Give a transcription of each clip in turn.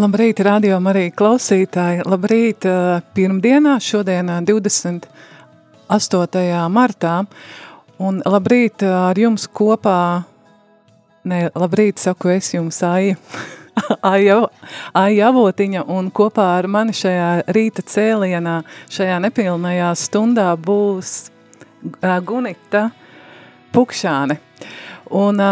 Labrīt, radio arī klausītāji. Labrīt, pirmdienā, šodien 28. martā. Un labrīt ar jums kopā, ne, labrīt saku es jums, Aija, Aija, Avotiņa, un kopā ar mani šajā rīta cēlienā, šajā nepilnajā stundā būs Gunita Pukšāne. Un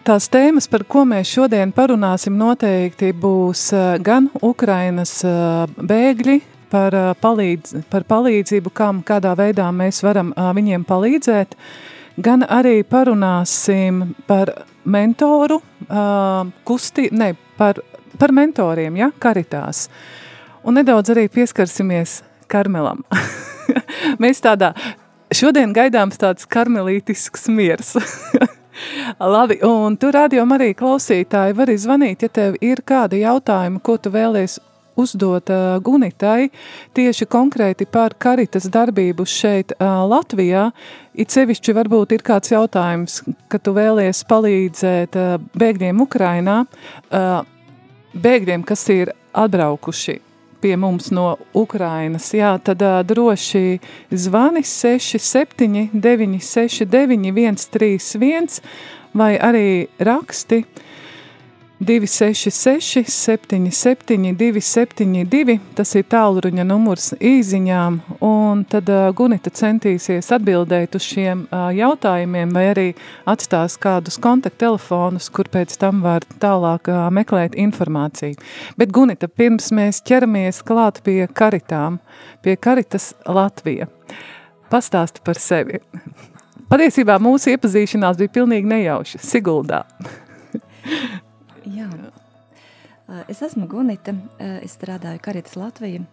Tās tēmas, par ko mēs šodien parunāsim, noteikti būs gan Ukrainas bēgļi, par, palīdz, par palīdzību, kam, kādā veidā mēs varam viņiem palīdzēt, gan arī parunāsim par mentoru, kusti, ne, par, par mentoriem, ja, karitās. Un nedaudz arī pieskarsimies karmelam. mēs tādā, šodien gaidāms tāds karmelītisks miers. Labi, un tu rādījām arī klausītāji, vari zvanīt, ja tev ir kādi jautājumi, ko tu vēlies uzdot uh, Gunitai tieši konkrēti par karitas darbību šeit uh, Latvijā. It sevišķi varbūt ir kāds jautājums, ka tu vēlies palīdzēt uh, bēgļiem Ukrainā, bēgļiem, kas ir atbraukuši pie mums no Ukrainas, jā, tad uh, droši zvani 67 969 131 vai arī raksti 266 77 272, tas ir tālruņa numurs īziņām, un tad uh, Gunita centīsies atbildēt uz šiem uh, jautājumiem vai arī atstās kādus kontakttelefonus, kur pēc tam var tālāk uh, meklēt informāciju. Bet Gunita, pirms mēs ķeramies klāt pie karitām, pie karitas Latvija, pastāsti par sevi. Patiesībā mūsu iepazīšanās bija pilnīgi nejauša, Siguldā. Jā. Es esmu Gunita, es strādāju Karitas Latviju,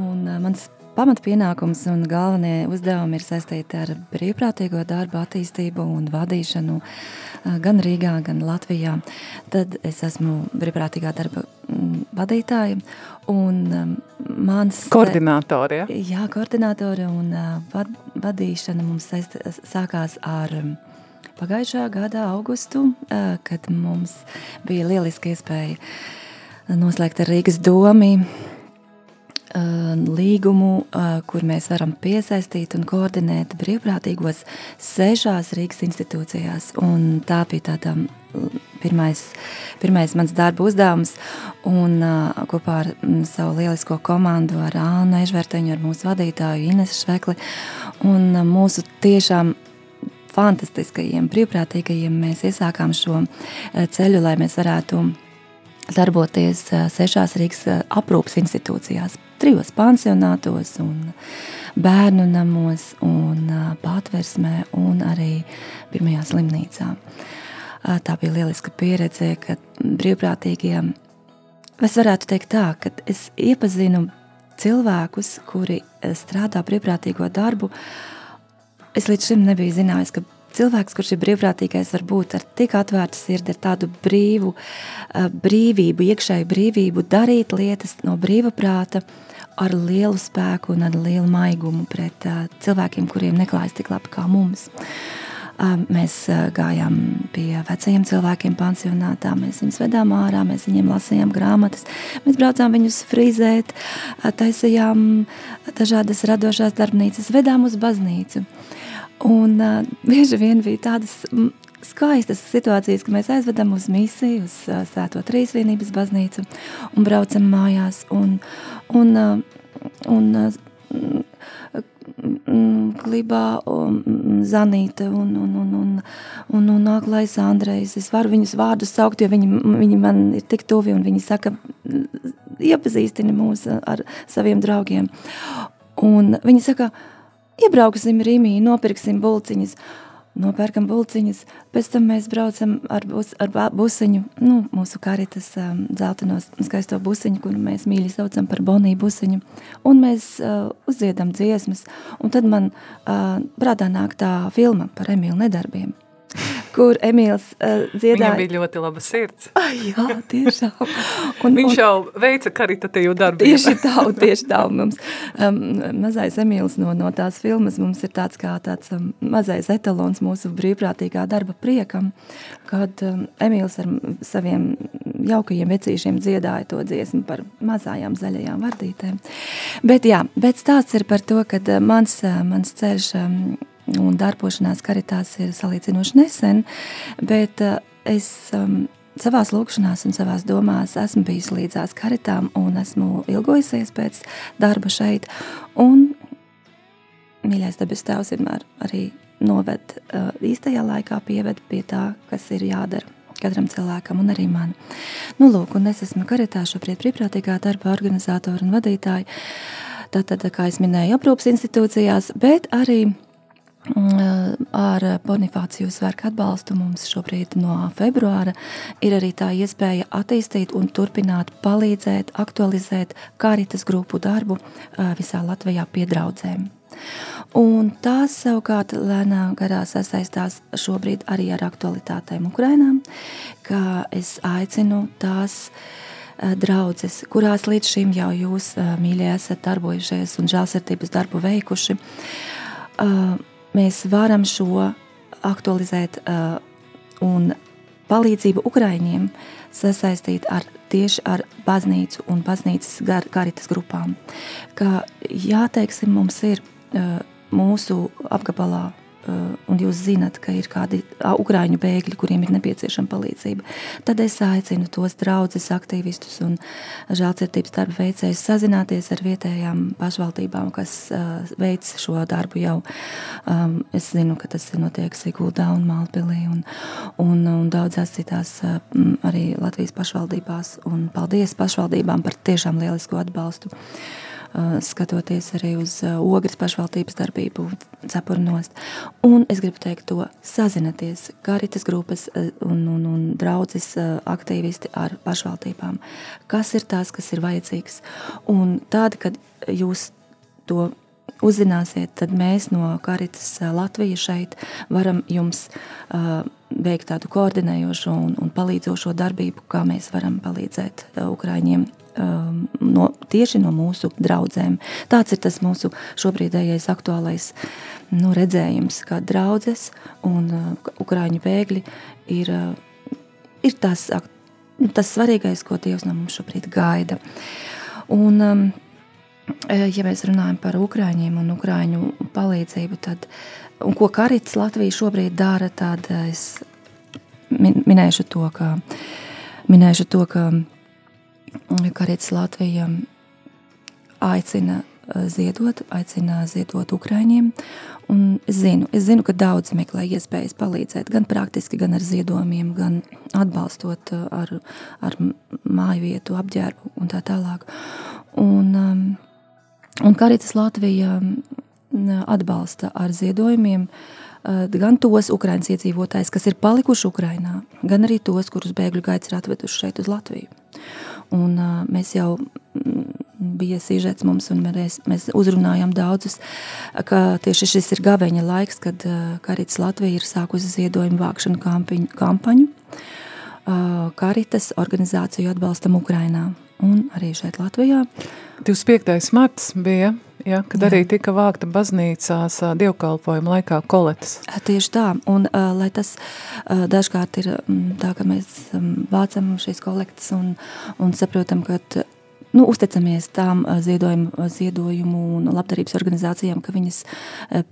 un mans pamatpienākums un galvenie uzdevumi ir saistīti ar brīvprātīgo darbu attīstību un vadīšanu gan Rīgā, gan Latvijā. Tad es esmu brīvprātīgā darba vadītāja un mans... Koordinātori, ja? Jā, koordinātori un vad, vadīšana mums saist, sākās ar pagājušā gada augustu, kad mums bija lieliska iespēja noslēgt ar Rīgas domi līgumu, kur mēs varam piesaistīt un koordinēt brīvprātīgos sešās Rīgas institūcijās. Un tā bija tāda pirmais, pirmais mans darba uzdevums. Un kopā ar savu lielisko komandu, ar Ānu Ežverteņu, ar mūsu vadītāju Inesu Švekli un mūsu tiešām fantastiskajiem, brīvprātīgajiem mēs iesākām šo ceļu, lai mēs varētu darboties sešās Rīgas aprūpas institūcijās, trijos pansionātos un bērnu namos un patversmē un arī pirmajā slimnīcā. Tā bija lieliska pieredze, ka brīvprātīgiem, es varētu teikt tā, ka es iepazinu cilvēkus, kuri strādā brīvprātīgo darbu, Es līdz šim nebiju zinājis, ka cilvēks, kurš ir brīvprātīgais, var būt ar tik atvērtu sirdi, ar tādu brīvu, eh, brīvību, iekšēju brīvību, darīt lietas no brīva prāta, ar lielu spēku un ar lielu maigumu pret uh, cilvēkiem, kuriem neklājas tik labi kā mums. Uh, mēs gājām pie vecajiem cilvēkiem pansionātā, mēs viņus vedām ārā, mēs viņiem lasījām grāmatas, mēs braucām viņus frizēt, taisījām dažādas radošās darbnīcas, vedām uz baznīcu. Uh, Un uh, bieži vien bija tādas skaistas situācijas, ka mēs aizvedam uz misiju, uz uh, Svēto Trīsvienības baznīcu un braucam mājās. Un, un, uh, un, uh, Klibā, un Zanīta un, un, un, un, un, un Aklais Andrejs. Es varu viņus vārdus saukt, jo viņi, viņi man ir tik tuvi un viņi saka, iepazīstini mūs ar saviem draugiem. Un viņi saka, iebrauksim Rīmī, nopirksim bulciņas nopērkam bulciņas, pēc tam mēs braucam ar, bus, ar busiņu, nu, mūsu karitas um, zeltenos skaisto busiņu, kuru mēs mīļi saucam par Boniju busiņu, un mēs uh, uzdziedam dziesmas, un tad man uh, prātā nāk tā filma par Emīlu nedarbiem kur Emīls uh, dziedāja. Viņam bija ļoti laba sirds. Ai, jā, tiešām. Un, Viņš jau veica karitatīvu darbu. Tieši tā, un tieši tā. Un mums um, mazais Emīls no, no tās filmas mums ir tāds kā tāds um, mazais etalons mūsu brīvprātīgā darba priekam, kad um, Emīls ar saviem jaukajiem vecīšiem dziedāja to dziesmu par mazājām zaļajām vardītēm. Bet jā, bet stāsts ir par to, ka uh, mans, uh, mans ceļš um, un darbošanās karitās ir salīdzinoši nesen, bet uh, es um, savās lūkšanās un savās domās esmu bijis līdzās karitām un esmu ilgojusies pēc darba šeit, un mīļais debes tēvs vienmēr arī noved uh, īstajā laikā pieved pie tā, kas ir jādara katram cilvēkam un arī man. Nu, lūk, un es esmu karitā šobrīd brīvprātīgā darba organizātora un vadītāja, tātad, kā es minēju, aprūpas institūcijās, bet arī Ar Bonifāciju svētku atbalstu mums šobrīd no februāra ir arī tā iespēja attīstīt un turpināt palīdzēt, aktualizēt kāritas grupu darbu visā Latvijā piedraudzēm. Un tās savukārt lēnā garā sasaistās šobrīd arī ar aktualitātēm Ukrainā, kā es aicinu tās draudzes, kurās līdz šim jau jūs, mīļie, esat darbojušies un žēlsirdības darbu veikuši, mēs varam šo aktualizēt uh, un palīdzību Ukraiņiem sasaistīt ar tieši ar baznīcu un baznīcas gar, karitas grupām. Kā jāteiksim, mums ir uh, mūsu apgabalā un jūs zinat, ka ir kādi ukrāņu bēgļi, kuriem ir nepieciešama palīdzība, tad es aicinu tos draugus, aktīvistus un žēlcietības darba veicējus sazināties ar vietējām pašvaldībām, kas uh, veic šo darbu jau. Um, es zinu, ka tas notiek Siguldā un Malpilī un, un, un daudzās citās uh, arī Latvijas pašvaldībās. Un paldies pašvaldībām par tiešām lielisku atbalstu. Uh, Eh, skatoties arī uz eh, ogres pašvaldības darbību cepurnost. Un es gribu teikt to, sazinieties karitas grupas eh, un, un, un draudzes aktīvisti ar pašvaldībām. Kas ir tās, kas ir vajadzīgs? Un tādi, kad jūs to uzzināsiet, tad mēs no Karitas Latvijas šeit varam jums uh, veikt tādu koordinējošo un, un palīdzošo darbību, kā mēs varam palīdzēt Ukraiņiem no, tieši no mūsu draudzēm. Tāds ir tas mūsu šobrīdējais aktuālais nu, redzējums, kā draudzes un uh, ukrāņu bēgļi ir, uh, ir tas, tas svarīgais, ko Dievs no mums šobrīd gaida. Un, um, e, ja mēs runājam par ukrāņiem un ukrāņu palīdzību, tad, un ko Karits Latvija šobrīd dara, tad es minēšu to, ka, minēšu to, ka Karits Latvija aicina eh, ziedot, aicina ziedot Ukraiņiem. Es zinu, es zinu, ka daudzi meklē iespējas palīdzēt gan praktiski, gan ar ziedojumiem, gan atbalstot eh, ar, ar māju vietu, apģērbu un tā tālāk. Un, um, un Karitas Latvija atbalsta ar ziedojumiem eh, gan tos Ukraiņas iedzīvotājus, kas ir palikuši Ukrainā, gan arī tos, kurus bēgļu gaids ir atveduši šeit uz Latviju. Un, uh, mēs jau bija sižets mums, un mēs, mēs uzrunājām daudzus, ka tieši šis ir gaveņa laiks, kad uh, Karits Latvija ir sākusi ziedojumu vākšanu kampaņu, kampaņu uh, Karitas organizāciju atbalstam Ukrainā un arī šeit Latvijā. 25. marts bija Ja, kad Jā. arī tika vākta baznīcās dievkalpojuma laikā koletes. Tieši tā, un lai tas dažkārt ir tā, ka mēs um, vācam šīs kolektas un, un saprotam, ka nu, uzticamies tām ziedojumu, ziedojumu un labdarības organizācijām, ka viņas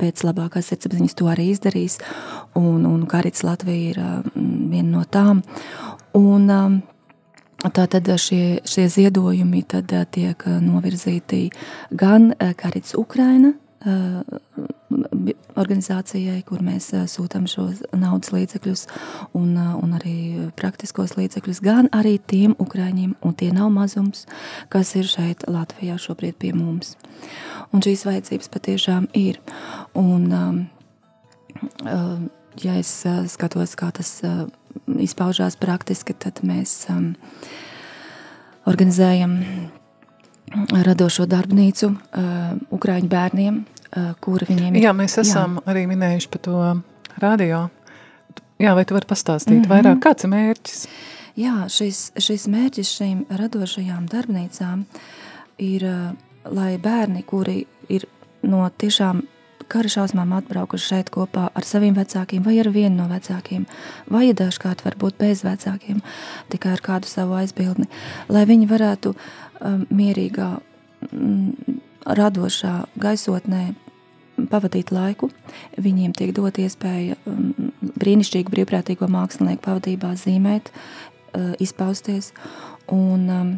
pēc labākās sirdsapziņas to arī izdarīs, un, un Karits Latvija ir viena no tām. Un, Tātad šie, šie ziedojumi tad tiek novirzīti gan Karits Ukraina organizācijai, kur mēs sūtām šos naudas līdzekļus un, un arī praktiskos līdzekļus, gan arī tiem ukraiņiem, un tie nav mazums, kas ir šeit Latvijā šobrīd pie mums. Un šīs vajadzības patiešām ir. Un, ja es skatos, kā tas izpaužās praktiski, tad mēs organizējam radošo darbnīcu Ukraiņu bērniem, Eh, kura viņiem ir. Jā, mēs esam jā. arī minējuši par to radio. Jā, vai tu vari pastāstīt mm -hmm. vairāk, kāds ir mērķis? Jā, šis, šis mērķis šīm radošajām darbnīcām ir, eh, lai bērni, kuri ir no tiešām kara šausmām atbraukuši šeit kopā ar saviem vecākiem vai ar vienu no vecākiem, vai dažkārt varbūt bez vecākiem, tikai ar kādu savu aizbildni, lai viņi varētu um, mierīgā um, radošā gaisotnē pavadīt laiku. Viņiem tiek dot iespēja um, brīnišķīgu brīvprātīgo mākslinieku pavadībā zīmēt, uh, izpausties. Un, um,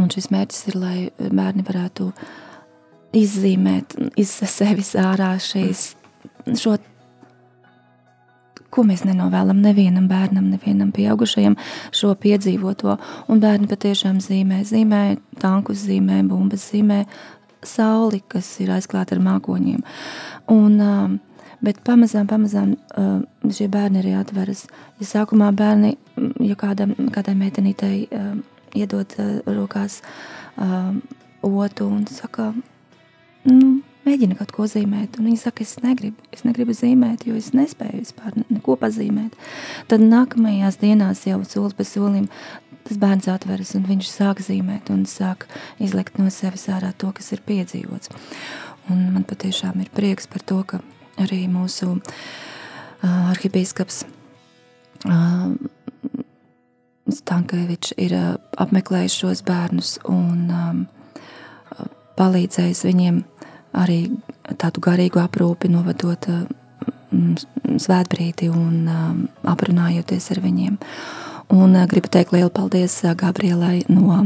un šis mērķis ir, lai bērni varētu izzīmēt iz sevis ārā šīs, šo ko mēs nenovēlam nevienam bērnam, nevienam pieaugušajam šo piedzīvoto. Un bērni patiešām zīmē, zīmē tankus, zīmē bumbas, zīmē sauli, kas ir aizklāta ar mākoņiem. Un, um, bet pamazām, pamazām uh, šie bērni arī atveras. Ja sākumā bērni, ja kādam, kādai meitenītei uh, iedod uh, rokās otu un saka, nu, mēģina kaut ko zīmēt. Un viņi saka, es negribu, es negribu zīmēt, jo es nespēju vispār neko pazīmēt. Tad nākamajās dienās jau solis pa solim tas bērns atveras un viņš sāk zīmēt un sāk izlikt no sevis ārā to, kas ir piedzīvots. Un man patiešām ir prieks par to, ka arī mūsu uh, arhibīskaps uh, Stankevičs ir uh, apmeklējis šos bērnus un um, palīdzējis viņiem arī tādu garīgu aprūpi novadot uh, svētbrīdi un um, aprunājoties ar viņiem. Un uh, gribu teikt lielu paldies Gabrielai no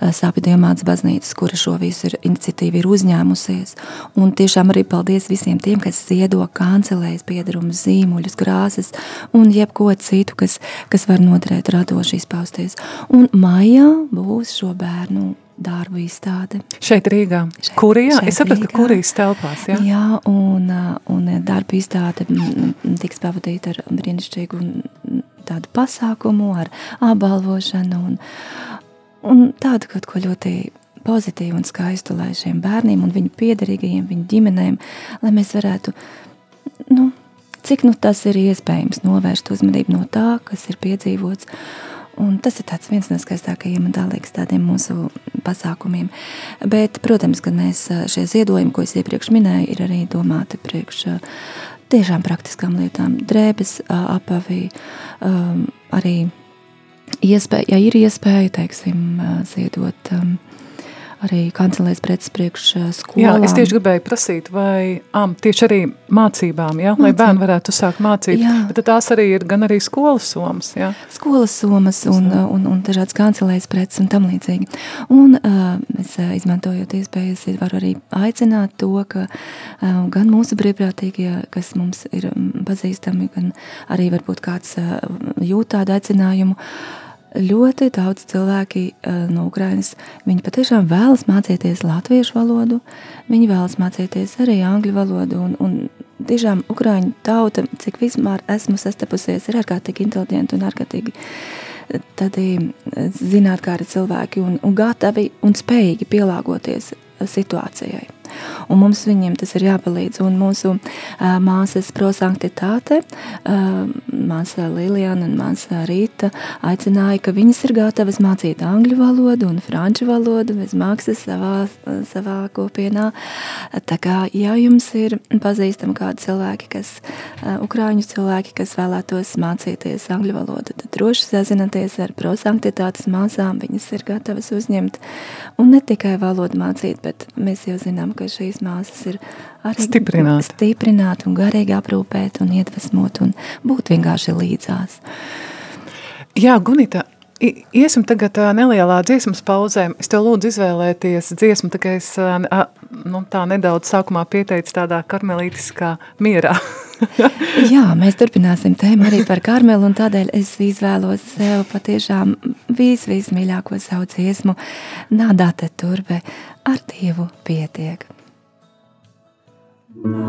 Sāpju Diemātas baznīcas, kura šo visu ir, iniciatīvu ir uzņēmusies. Un tiešām arī paldies visiem tiem, kas ziedo kancelēs, piedarumus, zīmuļus, krāsas un jebko citu, kas, kas var noderēt radoši izpausties. Un maijā būs šo bērnu darbu izstāde. Šeit Rīgā? Šeit, Kurijā? Šeit es sapratu, ka Kurijas telpās, jā? Jā, un, un darbu izstāde tiks pavadīta ar brīnišķīgu tādu pasākumu, ar apbalvošanu un, un tādu kaut ko ļoti pozitīvu un skaistu, lai šiem bērniem un viņu piederīgajiem, viņu ģimenēm, lai mēs varētu, nu, cik nu tas ir iespējams novērst uzmanību no tā, kas ir piedzīvots. Un tas ir viens no skaistākajiem un tālākiem tādiem mūsu pasākumiem. Bet, protams, ka mēs šie ziedojumi, ko es iepriekš minēju, ir arī domāti priekš tiešām praktiskām lietām, drēbes, apavī, arī iespēja, ja ir iespēja, teiksim, ziedot arī kancelēs preces priekš skolām. Jā, es tieši gribēju prasīt, vai am, tieši arī mācībām, ja, Mācība. lai bērni varētu sākt mācīt, jā. bet tās arī ir gan arī skolas somas, jā? Skolas somas un, un, un dažādas kancelēs preces un tam līdzīgi. Un uh, es izmantojot iespējas, varu arī aicināt to, ka uh, gan mūsu brīvprātīgie, kas mums ir pazīstami, gan arī varbūt kāds uh, jūt tādu aicinājumu, uh, ļoti daudz cilvēki uh, no Ukrainas. Viņi patiešām vēlas mācīties latviešu valodu, viņi vēlas mācīties arī angļu valodu. Un, un tiešām Ukrāņu tauta, cik vispār esmu sastapusies, ir ārkārtīgi inteliģenti un ārkārtīgi eh, tādi zinātnīgi cilvēki un, un gatavi un spējīgi pielāgoties situācijai un mums viņiem tas ir jāpalīdz. Un mūsu uh, māsas prosanktitāte, uh, māsa Lilijana un māsa Rīta aicināja, ka viņas ir gatavas mācīt angļu valodu un franču valodu bez maksas savā, savā kopienā. Tā kā, ja jums ir pazīstami kādi cilvēki, kas, uh, ukrāņu cilvēki, kas vēlētos mācīties angļu valodu, tad droši sazināties ar prosanktitātes māsām, viņas ir gatavas uzņemt un ne tikai valodu mācīt, bet mēs jau zinām, ka šīs māsas ir arī stiprināt, stiprināt un garīgi aprūpēt un iedvesmot un būt vienkārši līdzās. Jā, Gunita, Iesim tagad nelielā dziesmas pauzē. Es tev lūdzu izvēlēties dziesmu, kā es nu, tā nedaudz sākumā pieteicu tādā karmelītiskā mierā. Jā, mēs turpināsim tēmu arī par karmelu, un tādēļ es izvēlos sev patiešām vis, vismīļāko savu dziesmu Nādāte turbe ar Dievu pietiek. Todo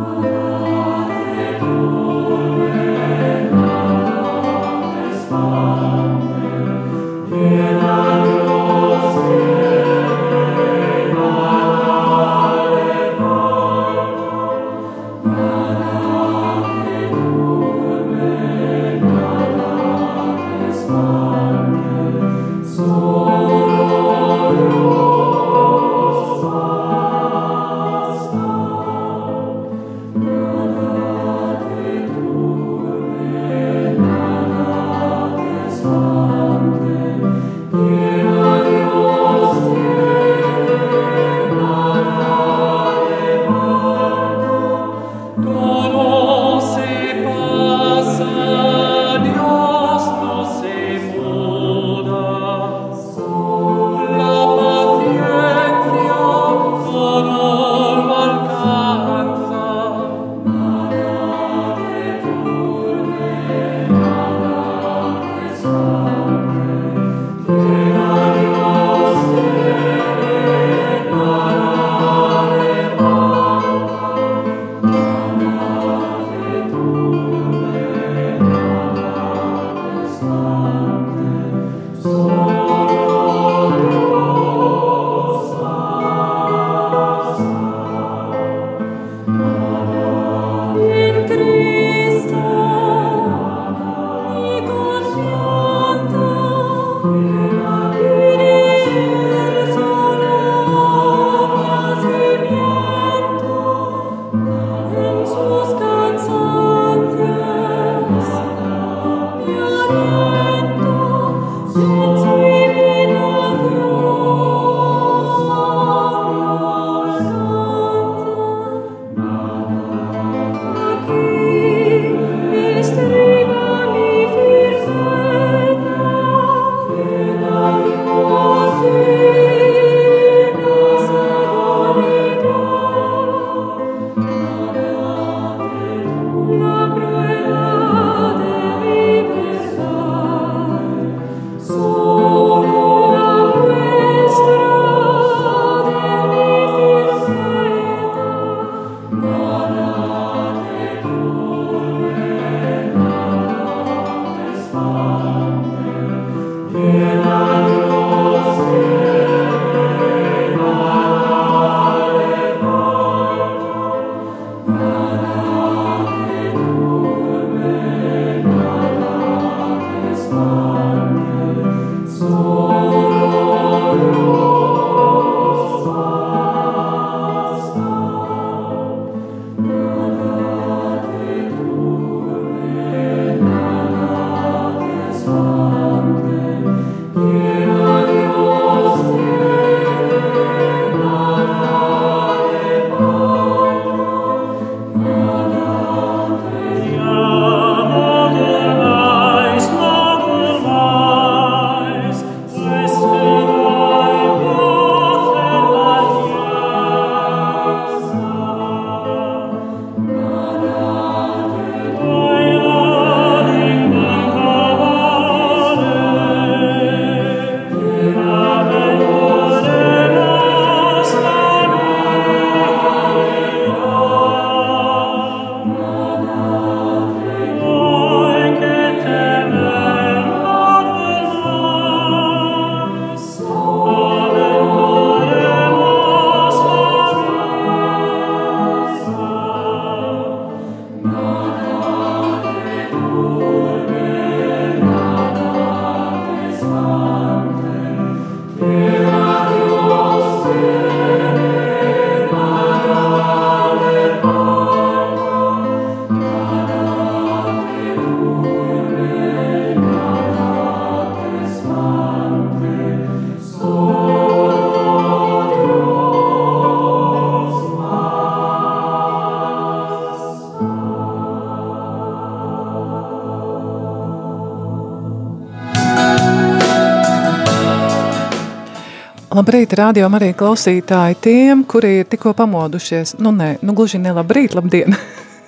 Labrīt, radio arī klausītāji tiem, kuri ir tikko pamodušies. Nu, nē, nu, gluži ne labrīt, labdien.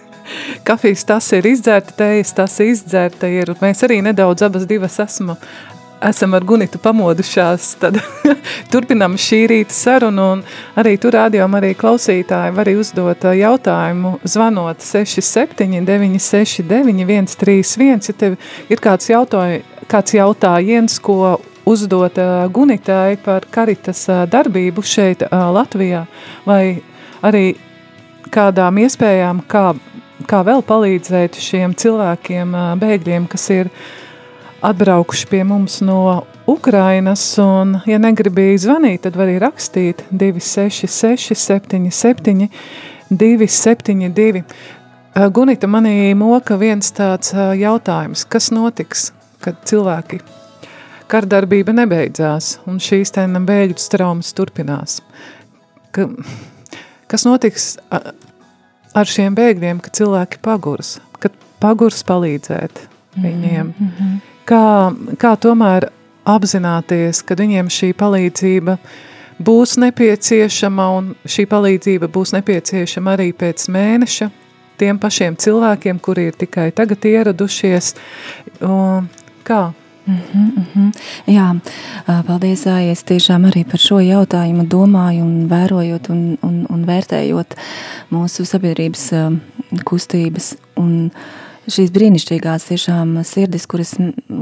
Kafijas tas ir izdzērta, tejas tas izdzērta ir. Mēs arī nedaudz abas divas esmu, esam ar Gunitu pamodušās. Tad turpinam šī rīta sarunu un arī tur rādījām arī klausītāji var uzdot jautājumu zvanot 67 969 131, ja tev ir kāds, jautāj, kāds jautājiens, ko uzdot Gunitai par karitas darbību šeit Latvijā, vai arī kādām iespējām, kā, kā vēl palīdzēt šiem cilvēkiem, bēgļiem, kas ir atbraukuši pie mums no Ukrainas, un, ja negribīja zvanīt, tad var arī rakstīt 266 77 272. Gunita, manī moka viens tāds jautājums, kas notiks, kad cilvēki kardarbība nebeidzās un šīs tēna bēļu traumas turpinās. Ka, kas notiks ar šiem bēgļiem, kad cilvēki pagurs, kad pagurs palīdzēt viņiem? Mm -hmm. kā, kā tomēr apzināties, ka viņiem šī palīdzība būs nepieciešama un šī palīdzība būs nepieciešama arī pēc mēneša tiem pašiem cilvēkiem, kuri ir tikai tagad ieradušies. Kā? Mm -hmm, mm -hmm. Jā, paldies, Ājies, tiešām arī par šo jautājumu domāju un vērojot un, un, un vērtējot mūsu sabiedrības kustības un šīs brīnišķīgās tiešām sirdis, kuras,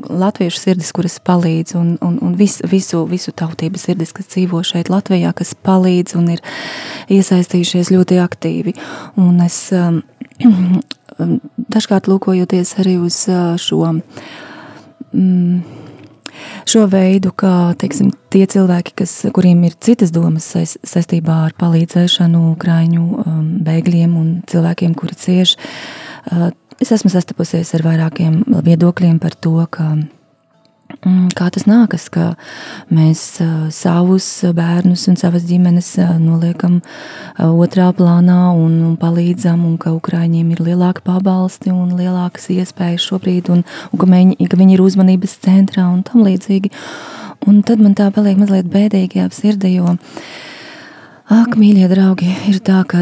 latviešu sirdis, kuras palīdz un, un, un vis, visu, visu tautību sirdis, kas dzīvo šeit Latvijā, kas palīdz un ir iesaistījušies ļoti aktīvi. Un es dažkārt lūkojoties arī uz šo mm, šo veidu, kā teiksim, tie cilvēki, kas, kuriem ir citas domas saistībā ar palīdzēšanu Ukraiņu um, bēgļiem un cilvēkiem, kuri cieš. Uh, es esmu sastapusies ar vairākiem viedokļiem par to, ka kā tas nākas, ka mēs savus bērnus un savas ģimenes noliekam otrā plānā un, un palīdzam, un ka Ukraiņiem ir lielāka pabalsti un lielākas iespējas šobrīd, un, un ka, viņi, ka viņi ir uzmanības centrā un tam līdzīgi. Un tad man tā paliek mazliet bēdīgi ap sirdi, jo, ak, mīļie draugi, ir tā, ka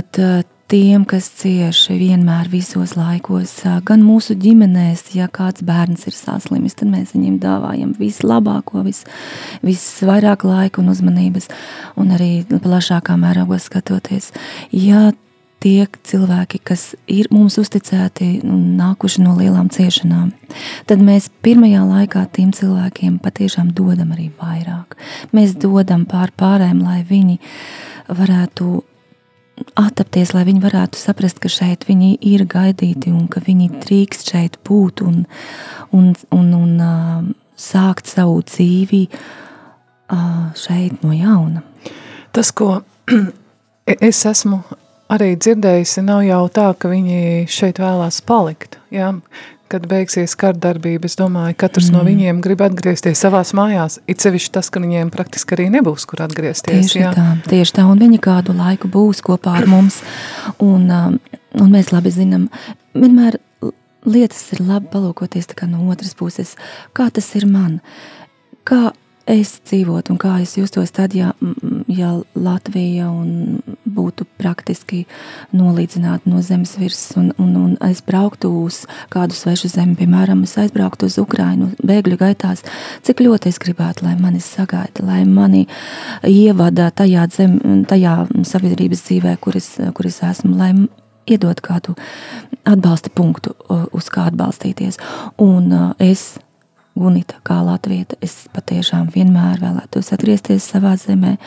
tiem, kas cieši vienmēr visos laikos, gan mūsu ģimenēs, ja kāds bērns ir saslimis, tad mēs viņiem dāvājam vislabāko, vis, visvairāk laika un uzmanības, un arī plašākā mērogā skatoties. Ja tie cilvēki, kas ir mums uzticēti un nākuši no lielām ciešanām, tad mēs pirmajā laikā tiem cilvēkiem patiešām dodam arī vairāk. Mēs dodam pār pārējiem, lai viņi varētu attapties, lai viņi varētu saprast, ka šeit viņi ir gaidīti un ka viņi drīkst šeit būt un, un, un, un uh, sākt savu dzīvi uh, šeit no jauna. Tas, ko es esmu arī dzirdējusi, nav jau tā, ka viņi šeit vēlās palikt. Ja? Kad beigsies kardarbība, es domāju, katrs mm. no viņiem grib atgriezties savās mājās. It sevišķi tas, ka viņiem praktiski arī nebūs, kur atgriezties. Tieši jā. tā, tieši tā, un viņi kādu laiku būs kopā ar mums, un, um, un mēs labi zinām, vienmēr lietas ir labi palūkoties no otras puses, kā tas ir man, kā es dzīvotu un kā es justos tad, ja, ja Latvija būtu praktiski nolīdzināta no zemes virsmas, un, un, un es brauktu uz kādu svešu zemi, piemēram, es aizbrauktu uz Ukrajinu, bēgļu gaitās, cik ļoti es gribētu, lai mani sagaida, lai mani ievada tajā, zem, tajā sabiedrības dzīvē, kur es, kur es esmu, lai iedot kādu atbalsta punktu, uz kā atbalstīties. Un es Gunita, kā Latvija, es patiešām vienmēr vēlētos atgriezties savā zemē,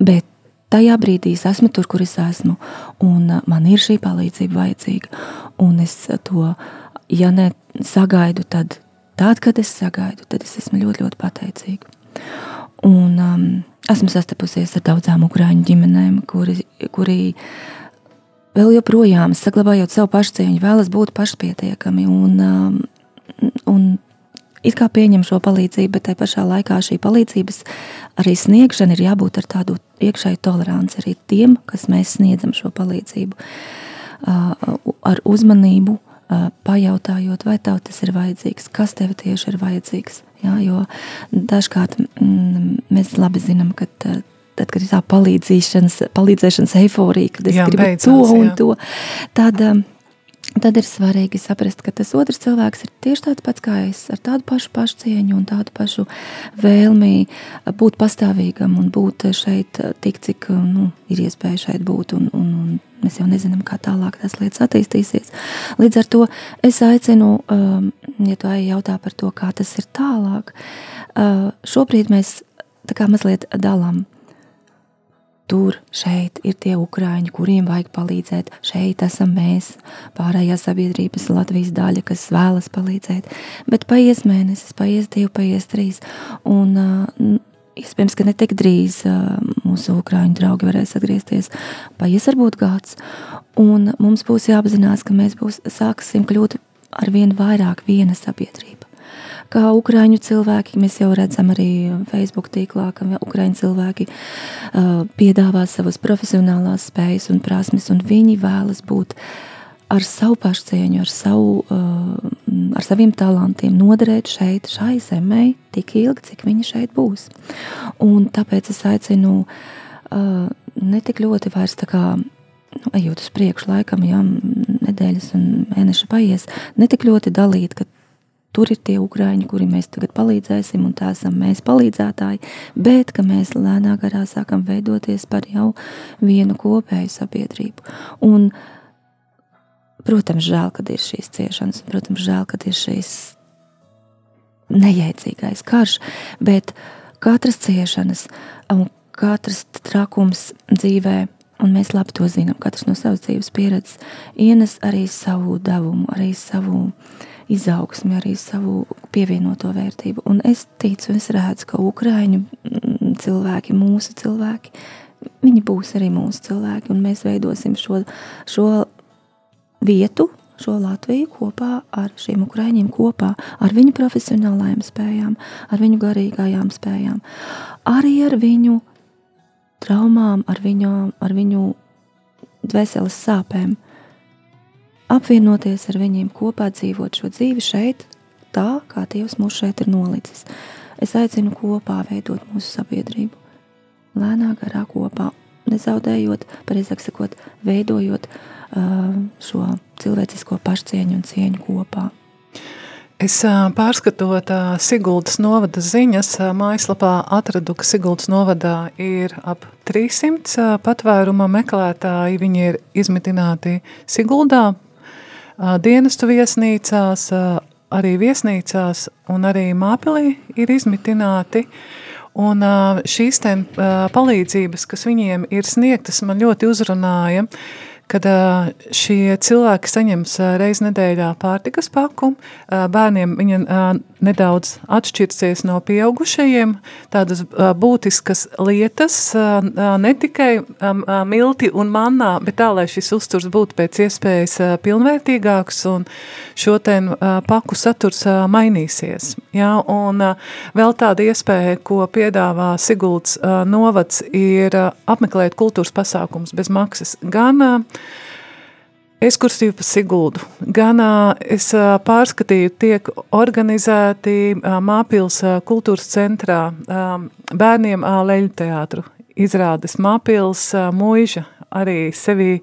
bet tajā brīdī es esmu tur, kur es esmu, un uh, man ir šī palīdzība vajadzīga. Un es to, ja ne sagaidu, tad, tad kad es sagaidu, tad es esmu ļoti, ļoti pateicīga. Un um, esmu sastapusies ar daudzām ukrāņu ģimenēm, kuri, kuri vēl joprojām saglabājot savu pašcieņu, vēlas būt pašpietiekami. Un, um, un it kā pieņem šo palīdzību, bet tajā pašā laikā šī palīdzības arī sniegšana ir jābūt ar tādu iekšēju toleranci arī tiem, kas mēs sniedzam šo palīdzību. Ar uzmanību, uh, pajautājot, vai tev tas ir vajadzīgs, kas tev tieši ir vajadzīgs. Jā, jo dažkārt mm, mēs labi zinām, ka uh, tad, kad ir tā palīdzēšanas, eiforija, kad es Jā, gribu beidzās, to un jā. to, tad, um, tad ir svarīgi saprast, ka tas otrs cilvēks ir tieši tāds pats kā es, ar tādu pašu pašcieņu un tādu pašu vēlmi būt pastāvīgam un būt šeit tik, cik nu, ir iespēja šeit būt. Un, un, un mēs jau nezinām, kā tālāk tās lietas attīstīsies. Līdz ar to es aicinu, ja tu jautā par to, kā tas ir tālāk, šobrīd mēs tā kā mazliet dalām Tur, šeit ir tie ukrāņi, kuriem vajag palīdzēt. Šeit esam mēs, pārējā sabiedrības Latvijas daļa, kas vēlas palīdzēt. Bet paies mēnesis, paies divi, paies trīs. Un, uh, iespējams, ka ne tik drīz uh, mūsu ukrāņu draugi varēs atgriezties. Paies varbūt gads. Un mums būs jāapzinās, ka mēs būs, sāksim kļūt ar vien vairāk viena sabiedrība kā ukrāņu cilvēki. Mēs jau redzam arī Facebook tīklā, ka ukrāņu cilvēki uh, piedāvā savas profesionālās spējas un prasmes, un viņi vēlas būt ar savu pašcieņu, ar, savu, uh, ar saviem talantiem, noderēt šeit, šai zemē, tik ilgi, cik viņi šeit būs. Un tāpēc es aicinu uh, ne tik ļoti vairs tā kā nu, ejot uz priekšu, laikam, jā, nedēļas un mēneši paies, ne tik ļoti dalīt, ka tur ir tie ukrāņi, kuri mēs tagad palīdzēsim, un tā esam mēs palīdzētāji, bet ka mēs lēnā garā sākam veidoties par jau vienu kopēju sabiedrību. Un, protams, žēl, kad ir šīs ciešanas, un, protams, žēl, kad ir šīs nejēdzīgais karš, bet katras ciešanas un katrs trakums dzīvē, un mēs labi to zinām, katrs no savas dzīves pieredzes, ienes arī savu devumu, arī savu izaugsmi, arī savu pievienoto vērtību. Un es ticu, es redzu, ka Ukrāņu mm, cilvēki, mūsu cilvēki, viņi būs arī mūsu cilvēki, un mēs veidosim šo, šo vietu, šo Latviju kopā ar šiem ukrāņiem, kopā ar viņu profesionālajām spējām, ar viņu garīgajām spējām, arī ar viņu traumām, ar viņu, ar viņu dvēseles sāpēm. Apvienoties ar viņiem kopā dzīvot šo dzīvi šeit, tā kā Dievs mūs šeit ir nolicis. Es aicinu kopā veidot mūsu sabiedrību. Lēnā garā kopā, nezaudējot, pareizāk sakot, veidojot uh, šo cilvēcisko pašcieņu un cieņu kopā. Es ā, pārskatot ā, Siguldas novada ziņas, ā, mājaslapā atradu, ka Siguldas novadā ir ap 300 ā, patvēruma meklētāji. Viņi ir izmitināti Siguldā, dienestu viesnīcās, arī viesnīcās un arī Māpilī ir izmitināti. Un šīs ā, palīdzības, kas viņiem ir sniegtas, man ļoti uzrunāja, kad šie cilvēki saņems reiz nedēļā pārtikas paku, ā, bērniem viņa nedaudz atšķirsies no pieaugušajiem, tādas būtiskas lietas, ne tikai milti un mannā, bet tā, lai šis uzturs būtu pēc iespējas pilnvērtīgāks un šo ten paku saturs mainīsies. Jā, un vēl tāda iespēja, ko piedāvā Sigulds novads, ir apmeklēt kultūras pasākums bez maksas. Gan Es kursīju pa Siguldu. Gan es pārskatīju, tiek organizēti Māpils kultūras centrā bērniem leļu teātru izrādes. Māpils muiža arī sevi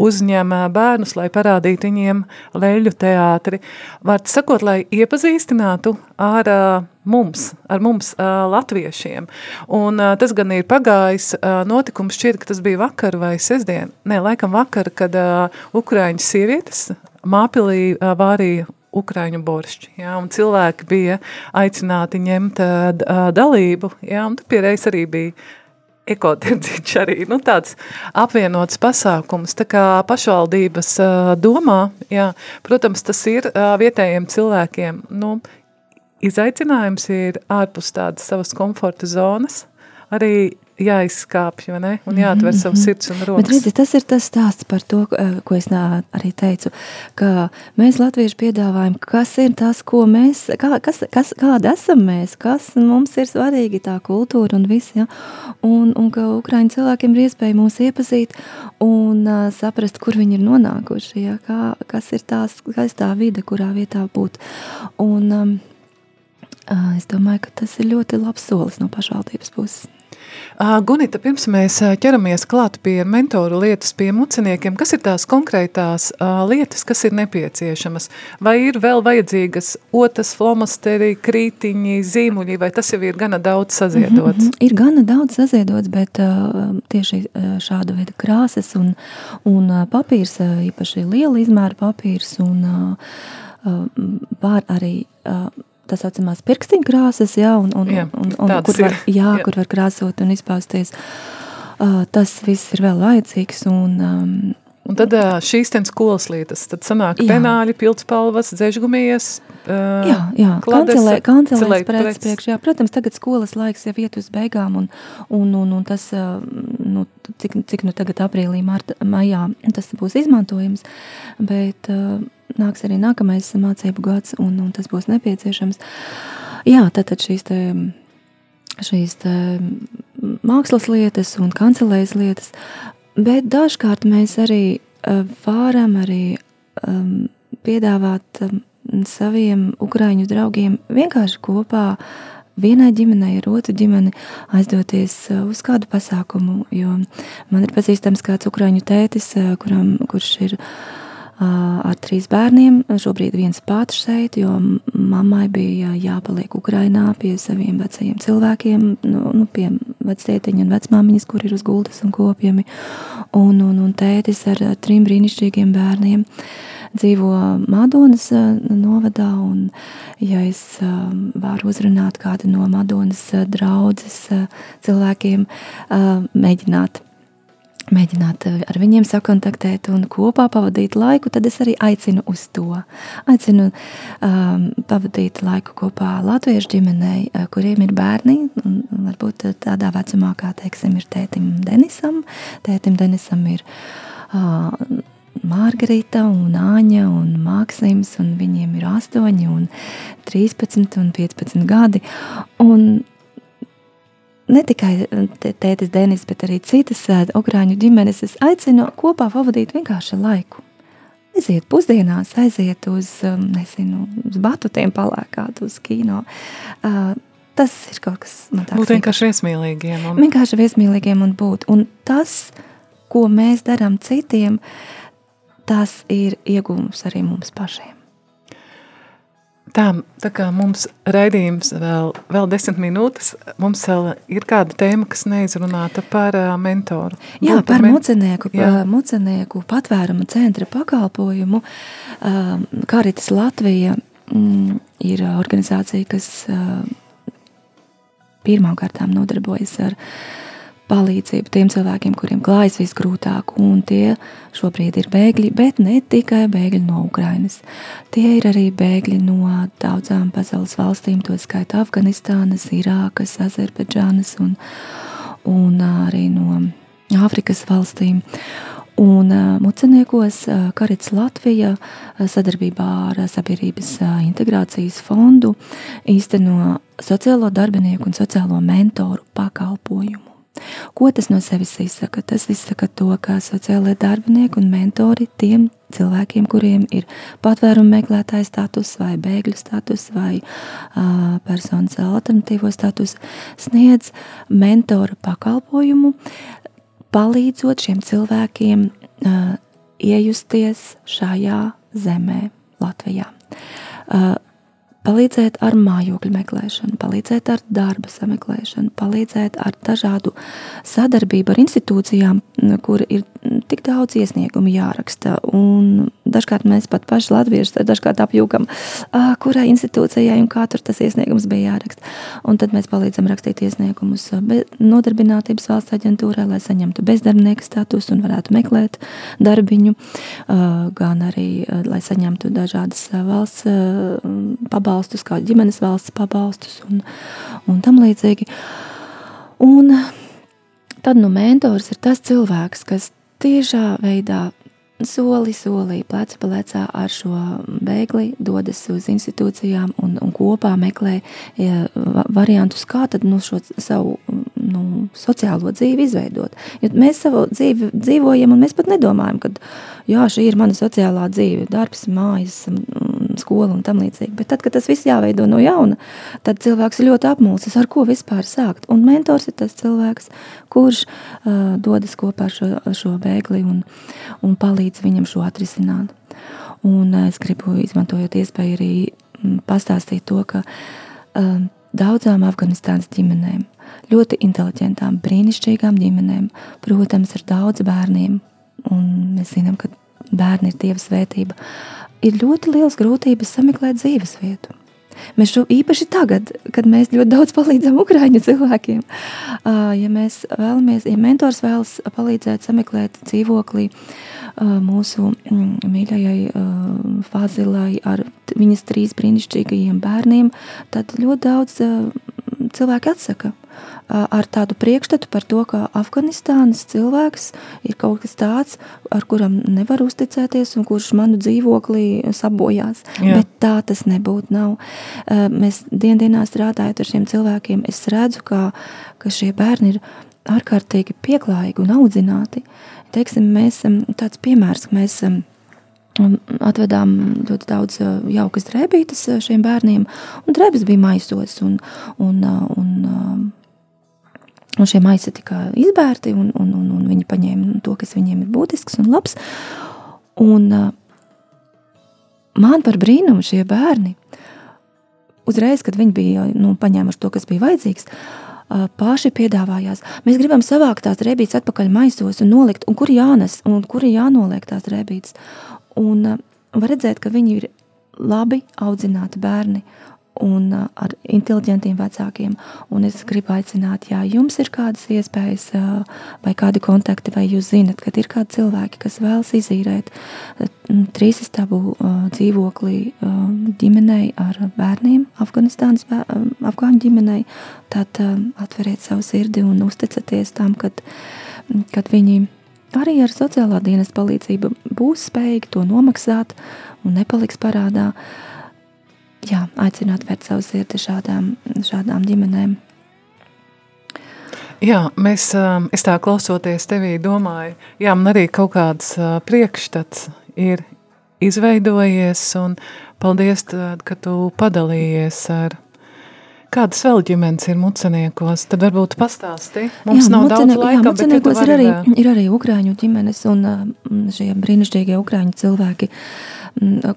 uzņem bērnus, lai parādītu viņiem leļu teātri. Vārds sakot, lai iepazīstinātu ar ā, mums, ar mums ā, latviešiem. Un ā, tas gan ir pagājis ā, notikums šķiet, ka tas bija vakar vai sestdien. Nē, laikam vakar, kad ā, Ukraiņu sievietes māpilī ā, vārīja Ukraiņu boršķi, jā, cilvēki bija aicināti ņemt ā, dalību, jā, un tu piereiz arī bija ekotirdziņš arī, nu tāds apvienots pasākums, tā kā pašvaldības uh, domā, jā, protams, tas ir uh, vietējiem cilvēkiem, nu, izaicinājums ir ārpus tādas savas komforta zonas, arī jāizskāpj, vai ne? Un jāatver savu sirds un Bet rokas. redzi, tas ir tas stāsts par to, ko es nā, arī teicu, ka mēs latvieši piedāvājam, kas ir tas, ko mēs, kā, kas, kas, kāda esam mēs, kas mums ir svarīgi tā kultūra un viss, ja? un, un ka Ukraiņu cilvēkiem ir iespēja mūs iepazīt un uh, saprast, kur viņi ir nonākuši, ja? kā, kas ir tā vide, kurā vietā būt. Un um, es domāju, ka tas ir ļoti labs solis no pašvaldības puses. Gunita, pirms mēs ķeramies klāt pie mentoru lietas, pie muciniekiem, kas ir tās konkrētās lietas, kas ir nepieciešamas? Vai ir vēl vajadzīgas otas, flomasteri, krītiņi, zīmuļi, vai tas jau ir gana daudz saziedots? Mhm. Ir gana daudz saziedots, bet tieši šāda veida krāsas un, un papīrs, īpaši liela izmēra papīrs un var arī tā saucamās pirkstiņu krāsas, jā, un, un, Jā, un, un tādas kur, var, jā, Jā. kur var krāsot un izpausties. Uh, tas viss ir vēl vajadzīgs un um, Un tad šīs ten skolas lietas, tad sanāk Jā. penāļi, pildspalvas, dzēžgumijas, Jā, jā. kancelē, kancelēs preces priekš, jā. Protams, tagad skolas laiks jau iet uz beigām, un, un, un, un tas, nu, cik, cik nu tagad aprīlī, marta, maijā tas būs izmantojams, bet uh, nāks arī nākamais mācību gads, un, un tas būs nepieciešams. Jā, tātad šīs te, šīs te mākslas lietas un kancelēs lietas, bet dažkārt mēs arī uh, varam arī um, piedāvāt um, saviem ukraiņu draugiem vienkārši kopā vienai ģimenei ar otru ģimeni aizdoties uz kādu pasākumu, man ir pazīstams kāds ukraiņu tētis, kuram, kurš ir uh, ar trīs bērniem, šobrīd viens pats šeit, jo mammai bija jāpaliek Ukrainā pie saviem vecajiem cilvēkiem, nu, nu, pie vectietiņa un vecmāmiņas, kur ir uz gultas un kopjami, un, un, un tētis ar trim brīnišķīgiem bērniem dzīvo Madonas novadā, un ja es varu uzrunāt kādu no Madonas draudzes cilvēkiem, mēģināt mēģināt eh, ar viņiem sakontaktēt un kopā pavadīt laiku, tad es arī aicinu uz to. Aicinu um, pavadīt laiku kopā latviešu ģimenei, eh, kuriem ir bērni, varbūt eh, tādā vecumā, kā teiksim, ir tētim Denisam. Tētim Denisam ir uh, Margarita un Āņa un Māksims, un viņiem ir 8 un 13 un 15 gadi. Un ne tikai te- tētis Denis, bet arī citas ukrāņu ģimenes, es aicinu kopā pavadīt vienkārši laiku. Aiziet pusdienās, aiziet uz, um, nezinu, uz batutiem palēkāt, uz kino. Uh, tas ir kaut kas tāds. Būt vienkārši viesmīlīgiem. Un, Vienkārši viesmīlīgiem un būt. Un tas, ko mēs darām citiem, tas ir iegūms arī mums pašiem. Tā, tā kā mums raidījums vēl, vēl desmit minūtes, mums vēl ir kāda tēma, kas neizrunāta par uh, mentoru. Jā, Būt par men- mucenieku, Jā. mucenieku patvēruma centra pakalpojumu. Um, Karitas Latvija mm, ir organizācija, kas uh, pirmām kārtām nodarbojas ar palīdzību tiem cilvēkiem, kuriem klājas visgrūtāk, un tie šobrīd ir bēgļi, bet ne tikai bēgļi no Ukrainas. Tie ir arī bēgļi no daudzām pasaules valstīm, to skaitā Afganistānas, Irākas, Azerbaidžānas un, un arī no Āfrikas valstīm. Un muceniekos Karits Latvija sadarbībā ar Sabiedrības integrācijas fondu īsteno sociālo darbinieku un sociālo mentoru pakalpojumu. Ko tas no sevis izsaka? Tas izsaka to, ka sociālai darbinieki un mentori tiem cilvēkiem, kuriem ir patvērumu meklētāja status, vai bēgļu status, vai uh, personas alternatīvo status, sniedz mentora pakalpojumu, palīdzot šiem cilvēkiem uh, iejusties šajā zemē, Latvijā. Uh, palīdzēt ar mājokļu meklēšanu, palīdzēt ar darba sameklēšanu, palīdzēt ar dažādu sadarbību ar institūcijām, kur ir tik daudz iesniegumu jāraksta. Un dažkārt mēs pat paši latvieši dažkārt apjūkam, kurai institūcijai un kā tur tas iesniegums bija jāraksta. Un tad mēs palīdzam rakstīt iesniegumus nodarbinātības valsts aģentūrai, lai saņemtu bezdarbnieka statusu un varētu meklēt darbiņu, gan arī, lai saņemtu dažādas valsts pabalstus, kā ģimenes valsts pabalstus un, un tam līdzīgi. Un tad nu mentors ir tas cilvēks, kas tiešā veidā soli solī, plecu plecā ar šo bēgli dodas uz institūcijām un, un kopā meklē ja, variantus, kā tad nu, šo savu nu, sociālo dzīvi izveidot. Jo mēs savu dzīvi dzīvojam, un mēs pat nedomājam, ka jā, šī ir mana sociālā dzīve, darbs, mājas, skola un tam līdzīgi. Bet tad, kad tas viss jāveido no jauna, tad cilvēks ir ļoti apmulsis, ar ko vispār sākt. Un mentors ir tas cilvēks, kurš uh, dodas kopā ar šo, šo bēgli un, un palīdz viņam šo atrisināt. Un uh, es gribu, izmantojot iespēju, arī pastāstīt to, ka uh, daudzām Afganistānas ģimenēm ļoti inteliģentām, brīnišķīgām ģimenēm. Protams, ir daudz bērniem, un mēs zinām, ka bērni ir dieva svētība. Ir ļoti liels grūtības sameklēt dzīves vietu. Mēs šo īpaši tagad, kad mēs ļoti daudz palīdzam Ukrāņu cilvēkiem, ja mēs vēlamies, ja mentors vēlas palīdzēt sameklēt dzīvokli mūsu mm, mīļajai Fazilai ar viņas trīs brīnišķīgajiem bērniem, tad ļoti daudz cilvēki atsaka ar tādu priekšstatu par to, ka Afganistānas cilvēks ir kaut kas tāds, ar kuram nevar uzticēties un kurš manu dzīvoklī sabojās. Jā. Bet tā tas nebūtu nav. Mēs diendienā strādājot ar šiem cilvēkiem, es redzu, ka, ka šie bērni ir ārkārtīgi pieklājīgi un audzināti. Teiksim, mēs tāds piemērs, ka mēs atvedām ļoti daudz jaukas drēbītes šiem bērniem, un drēbes bija maisos, un, un, un Un šie maisi tika izbērti, un, un, un, un viņi paņēma to, kas viņiem ir būtisks un labs. Un man par brīnumu šie bērni, uzreiz, kad viņi bija nu, paņēmuši to, kas bija vajadzīgs, paši piedāvājās. Mēs gribam savākt tās rēbītes atpakaļ maisos un nolikt, un kur jānes, un kur jānoliek tās rēbītes. Un var redzēt, ka viņi ir labi audzināti bērni, un uh, ar inteliģentiem vecākiem. Un es gribu aicināt, ja jums ir kādas iespējas uh, vai kādi kontakti, vai jūs zinat, ka ir kādi cilvēki, kas vēlas izīrēt uh, trīs istabu dzīvokli ģimenei ar bērniem, Afganistānas afgāņu ģimenei, tad atveriet savu sirdi un uzticaties tam, kad, kad viņi arī ar sociālā dienas palīdzību būs spējīgi to nomaksāt un nepaliks parādā. Uh, jā, aicināt vērt savu sirdi šādām, šādām ģimenēm. Jā, mēs, um, es tā klausoties tevī domāju, jā, man arī kaut kāds uh, priekšstats ir izveidojies un paldies, ka tu padalījies ar Kādas vēl ģimenes ir muceniekos? Tad varbūt pastāsti. Mums jā, nav mucenie, daudz laika, jā, muceniekos bet ir arī, ir arī ukrāņu ģimenes un šie brīnišķīgie ukrāņu cilvēki,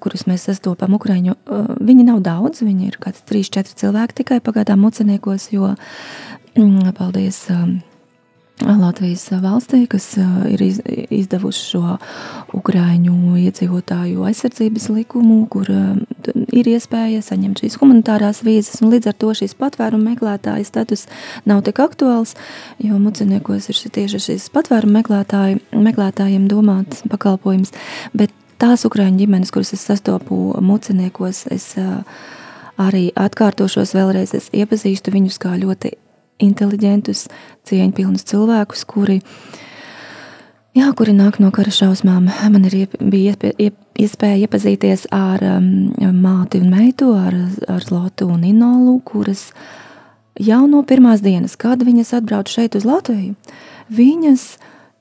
kurus mēs sastopam ukrāņu. Viņi nav daudz, viņi ir kāds 3-4 cilvēki tikai pagaidām muceniekos, jo, paldies, Latvijas valstī, kas ir izdevuši šo ukrāņu iedzīvotāju aizsardzības likumu, kur ir iespēja saņemt šīs humanitārās vīzas, un līdz ar to šīs patvērumu meklētāja status nav tik aktuāls, jo muciniekos ir tieši šīs patvērumu meklētāji, meklētājiem domāts pakalpojums, bet tās ukrāņu ģimenes, kuras es sastopu muciniekos, es arī atkārtošos vēlreiz, es iepazīstu viņus kā ļoti inteliģentus, cieņpilnus cilvēkus, kuri, jā, kuri nāk no kara šausmām. Man ir, bija iespēja iepazīties ar um, māti un meitu, ar, ar Lotu un Inolu, kuras jau no pirmās dienas, kad viņas atbrauc šeit uz Latviju, viņas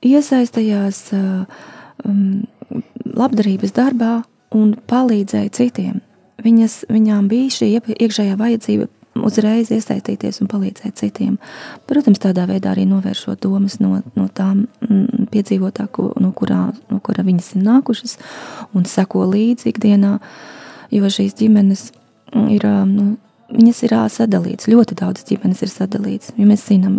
iesaistījās um, labdarības darbā un palīdzēja citiem. Viņas, viņām bija šī iekšējā vajadzība uzreiz iesaistīties un palīdzēt citiem. Protams, tādā veidā arī novēršot domas no, no tām mm, piedzīvotā, no, kurā, no kura viņas ir nākušas un seko līdzi ikdienā, jo šīs ģimenes ir, nu, viņas ir sadalītas, ļoti daudz ģimenes ir sadalītas, jo mēs zinām,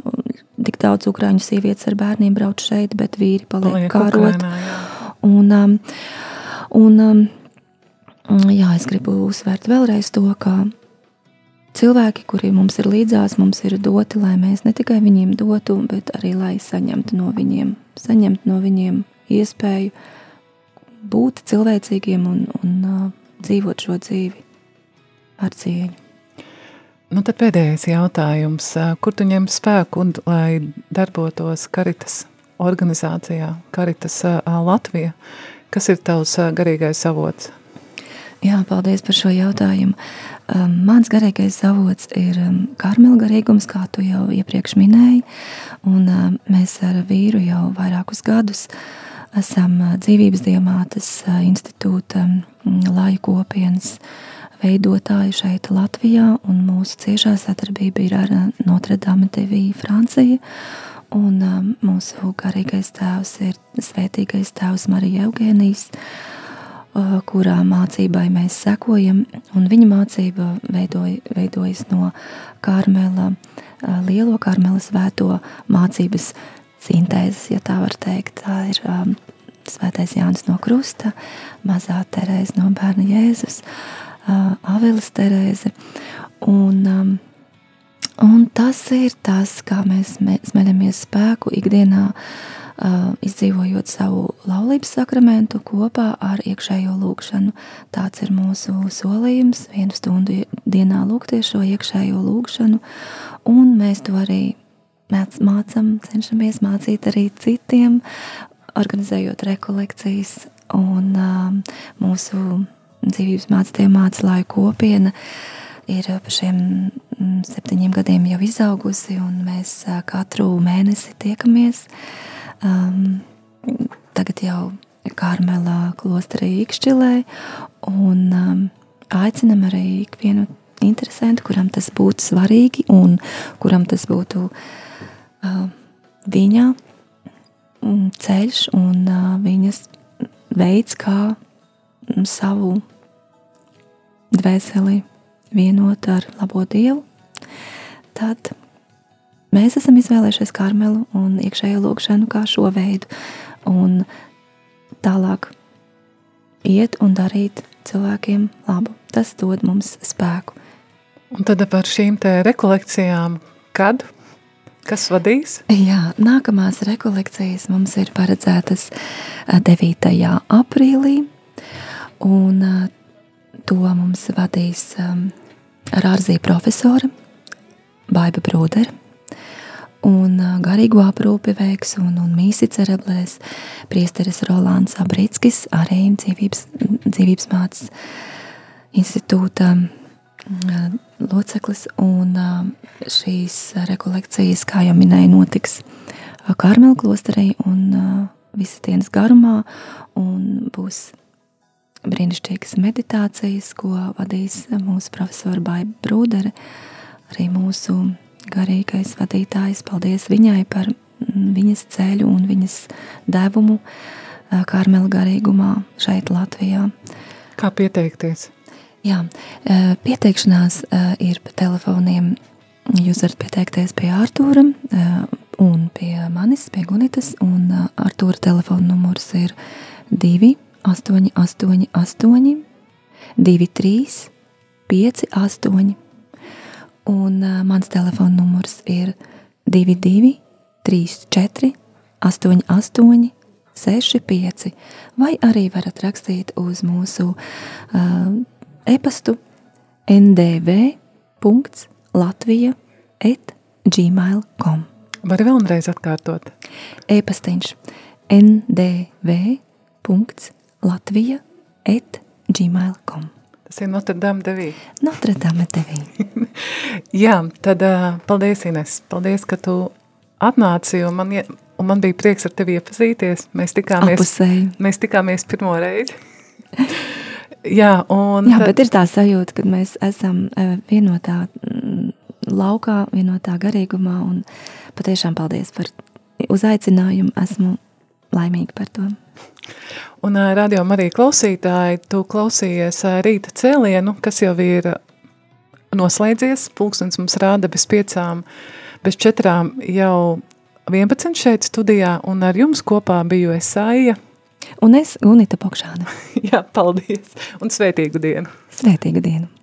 tik daudz ukrāņu sievietes ar bērniem brauc šeit, bet vīri paliek, paliek kārot. Ukrainā, jā. Un, um, un, um, jā, es gribu uzsvērt vēlreiz to, ka cilvēki, kuri mums ir līdzās, mums ir doti, lai mēs ne tikai viņiem dotu, bet arī lai saņemtu no viņiem, saņemtu no viņiem iespēju būt cilvēcīgiem un, un uh, dzīvot šo dzīvi ar cieņu. Nu, tad pēdējais jautājums. Kur tu ņem spēku, un, lai darbotos Karitas organizācijā, Karitas Latvija? Kas ir tavs garīgais avots? Jā, paldies par šo jautājumu. Um, mans garīgais avots ir um, karmela garīgums, kā tu jau iepriekš minēji. Un, um, mēs ar vīru jau vairākus gadus esam uh, dzīvības diamātes uh, institūta um, laju kopienas veidotāji šeit Latvijā. Un mūsu ciešā sadarbība ir ar uh, Notre Dame Vie Francija. Un um, mūsu garīgais tēvs ir svētīgais tēvs Marija Eugēnijas uh, kurā mācībai mēs sekojam. Viņa mācība veidoja, veidojas no Karmela, uh, lielo Karmela svēto mācības sintēzes, ja tā var teikt. Tā ir um, Svētais Jānis no Krusta, Mazā Terēze no Bērna Jēzus, uh, Avelis Terēze. Un, um, un tas ir tas, kā mēs me- smeļamies spēku ikdienā, uh, izdzīvojot savu laulības sakramentu kopā ar iekšējo lūgšanu. Tāds ir mūsu solījums, vienu stundu dienā lūgties šo iekšējo lūgšanu, un mēs to arī māc- mācam, cenšamies mācīt arī citiem, organizējot rekolekcijas. Un um, mūsu dzīvības mācītie mācītāju kopiena ir par šiem septiņiem gadiem jau izaugusi, un mēs katru mēnesi tiekamies. Um, tagad jau Karmelā klosterī Ikšķilē, un um, aicinam arī ikvienu interesantu, kuram tas būtu svarīgi, un kuram tas būtu uh, viņa mm, ceļš un uh, viņas veids, kā mm, savu dvēseli vienot ar labo dievu, tad mēs esam izvēlējušies karmelu un iekšējo lūgšanu kā šo veidu. Un tālāk iet un darīt cilvēkiem labu. Tas dod mums spēku. Un tad par šīm te rekolekcijām, kad, kas vadīs? Jā, nākamās rekolekcijas mums ir paredzētas ā, 9. aprīlī, un ā, to mums vadīs um, Rārzī profesora Baiba Brūdera, un ā, garīgo aprūpi veiks un, un mīsi cereblēs priesteris Rolands Abrickis, arī dzīvības, dzīvības mācas institūta ā, loceklis, un ā, šīs rekolekcijas, kā jau minēju, notiks ā, Karmela klosterī un visas dienas garumā, un būs brīnišķīgas meditācijas, ko vadīs mūsu profesora Baiba Brūdere, arī mūsu garīgais vadītājs. Paldies viņai par mm, viņas ceļu un viņas devumu Karmela garīgumā šeit Latvijā. Kā pieteikties? Jā, pieteikšanās ir pa telefoniem. Jūs varat pieteikties pie Artūra un pie manis, pie Gunitas. Un Artūra telefona numurs ir 2, 8, 8, 8, 2, 3, 5, 8. Un mans telefona numurs ir 22, 3, 4, 8, 8, 6, 5. Vai arī varat rakstīt uz mūsu uh, e-pastu ndv.latvija et gmail.com Var vēlreiz atkārtot. E-pastiņš ndv.latvija et gmail.com Tas ir Notre Dame devī. Notre Dame tevī. Jā, tad paldies, Ines. Paldies, ka tu atnāci, un man, un man bija prieks ar tevi iepazīties. Mēs tikāmies, Apusēji. mēs tikāmies pirmo reizi. Jā, un Jā, tad- bet ir tā sajūta, ka mēs esam vienotā mm, laukā, vienotā garīgumā. Un patiešām paldies par uzaicinājumu. Esmu laimīga par to. Un radio arī klausītāji, tu klausījies ā, rīta cēlienu, kas jau ir noslēdzies. Pulkstens mums rāda bez piecām, bez četrām jau 11 šeit studijā, un ar jums kopā biju es Aija. Un es, Gunita Pokšāne, Jā, paldies, un svētīgu dienu! svētīgu dienu!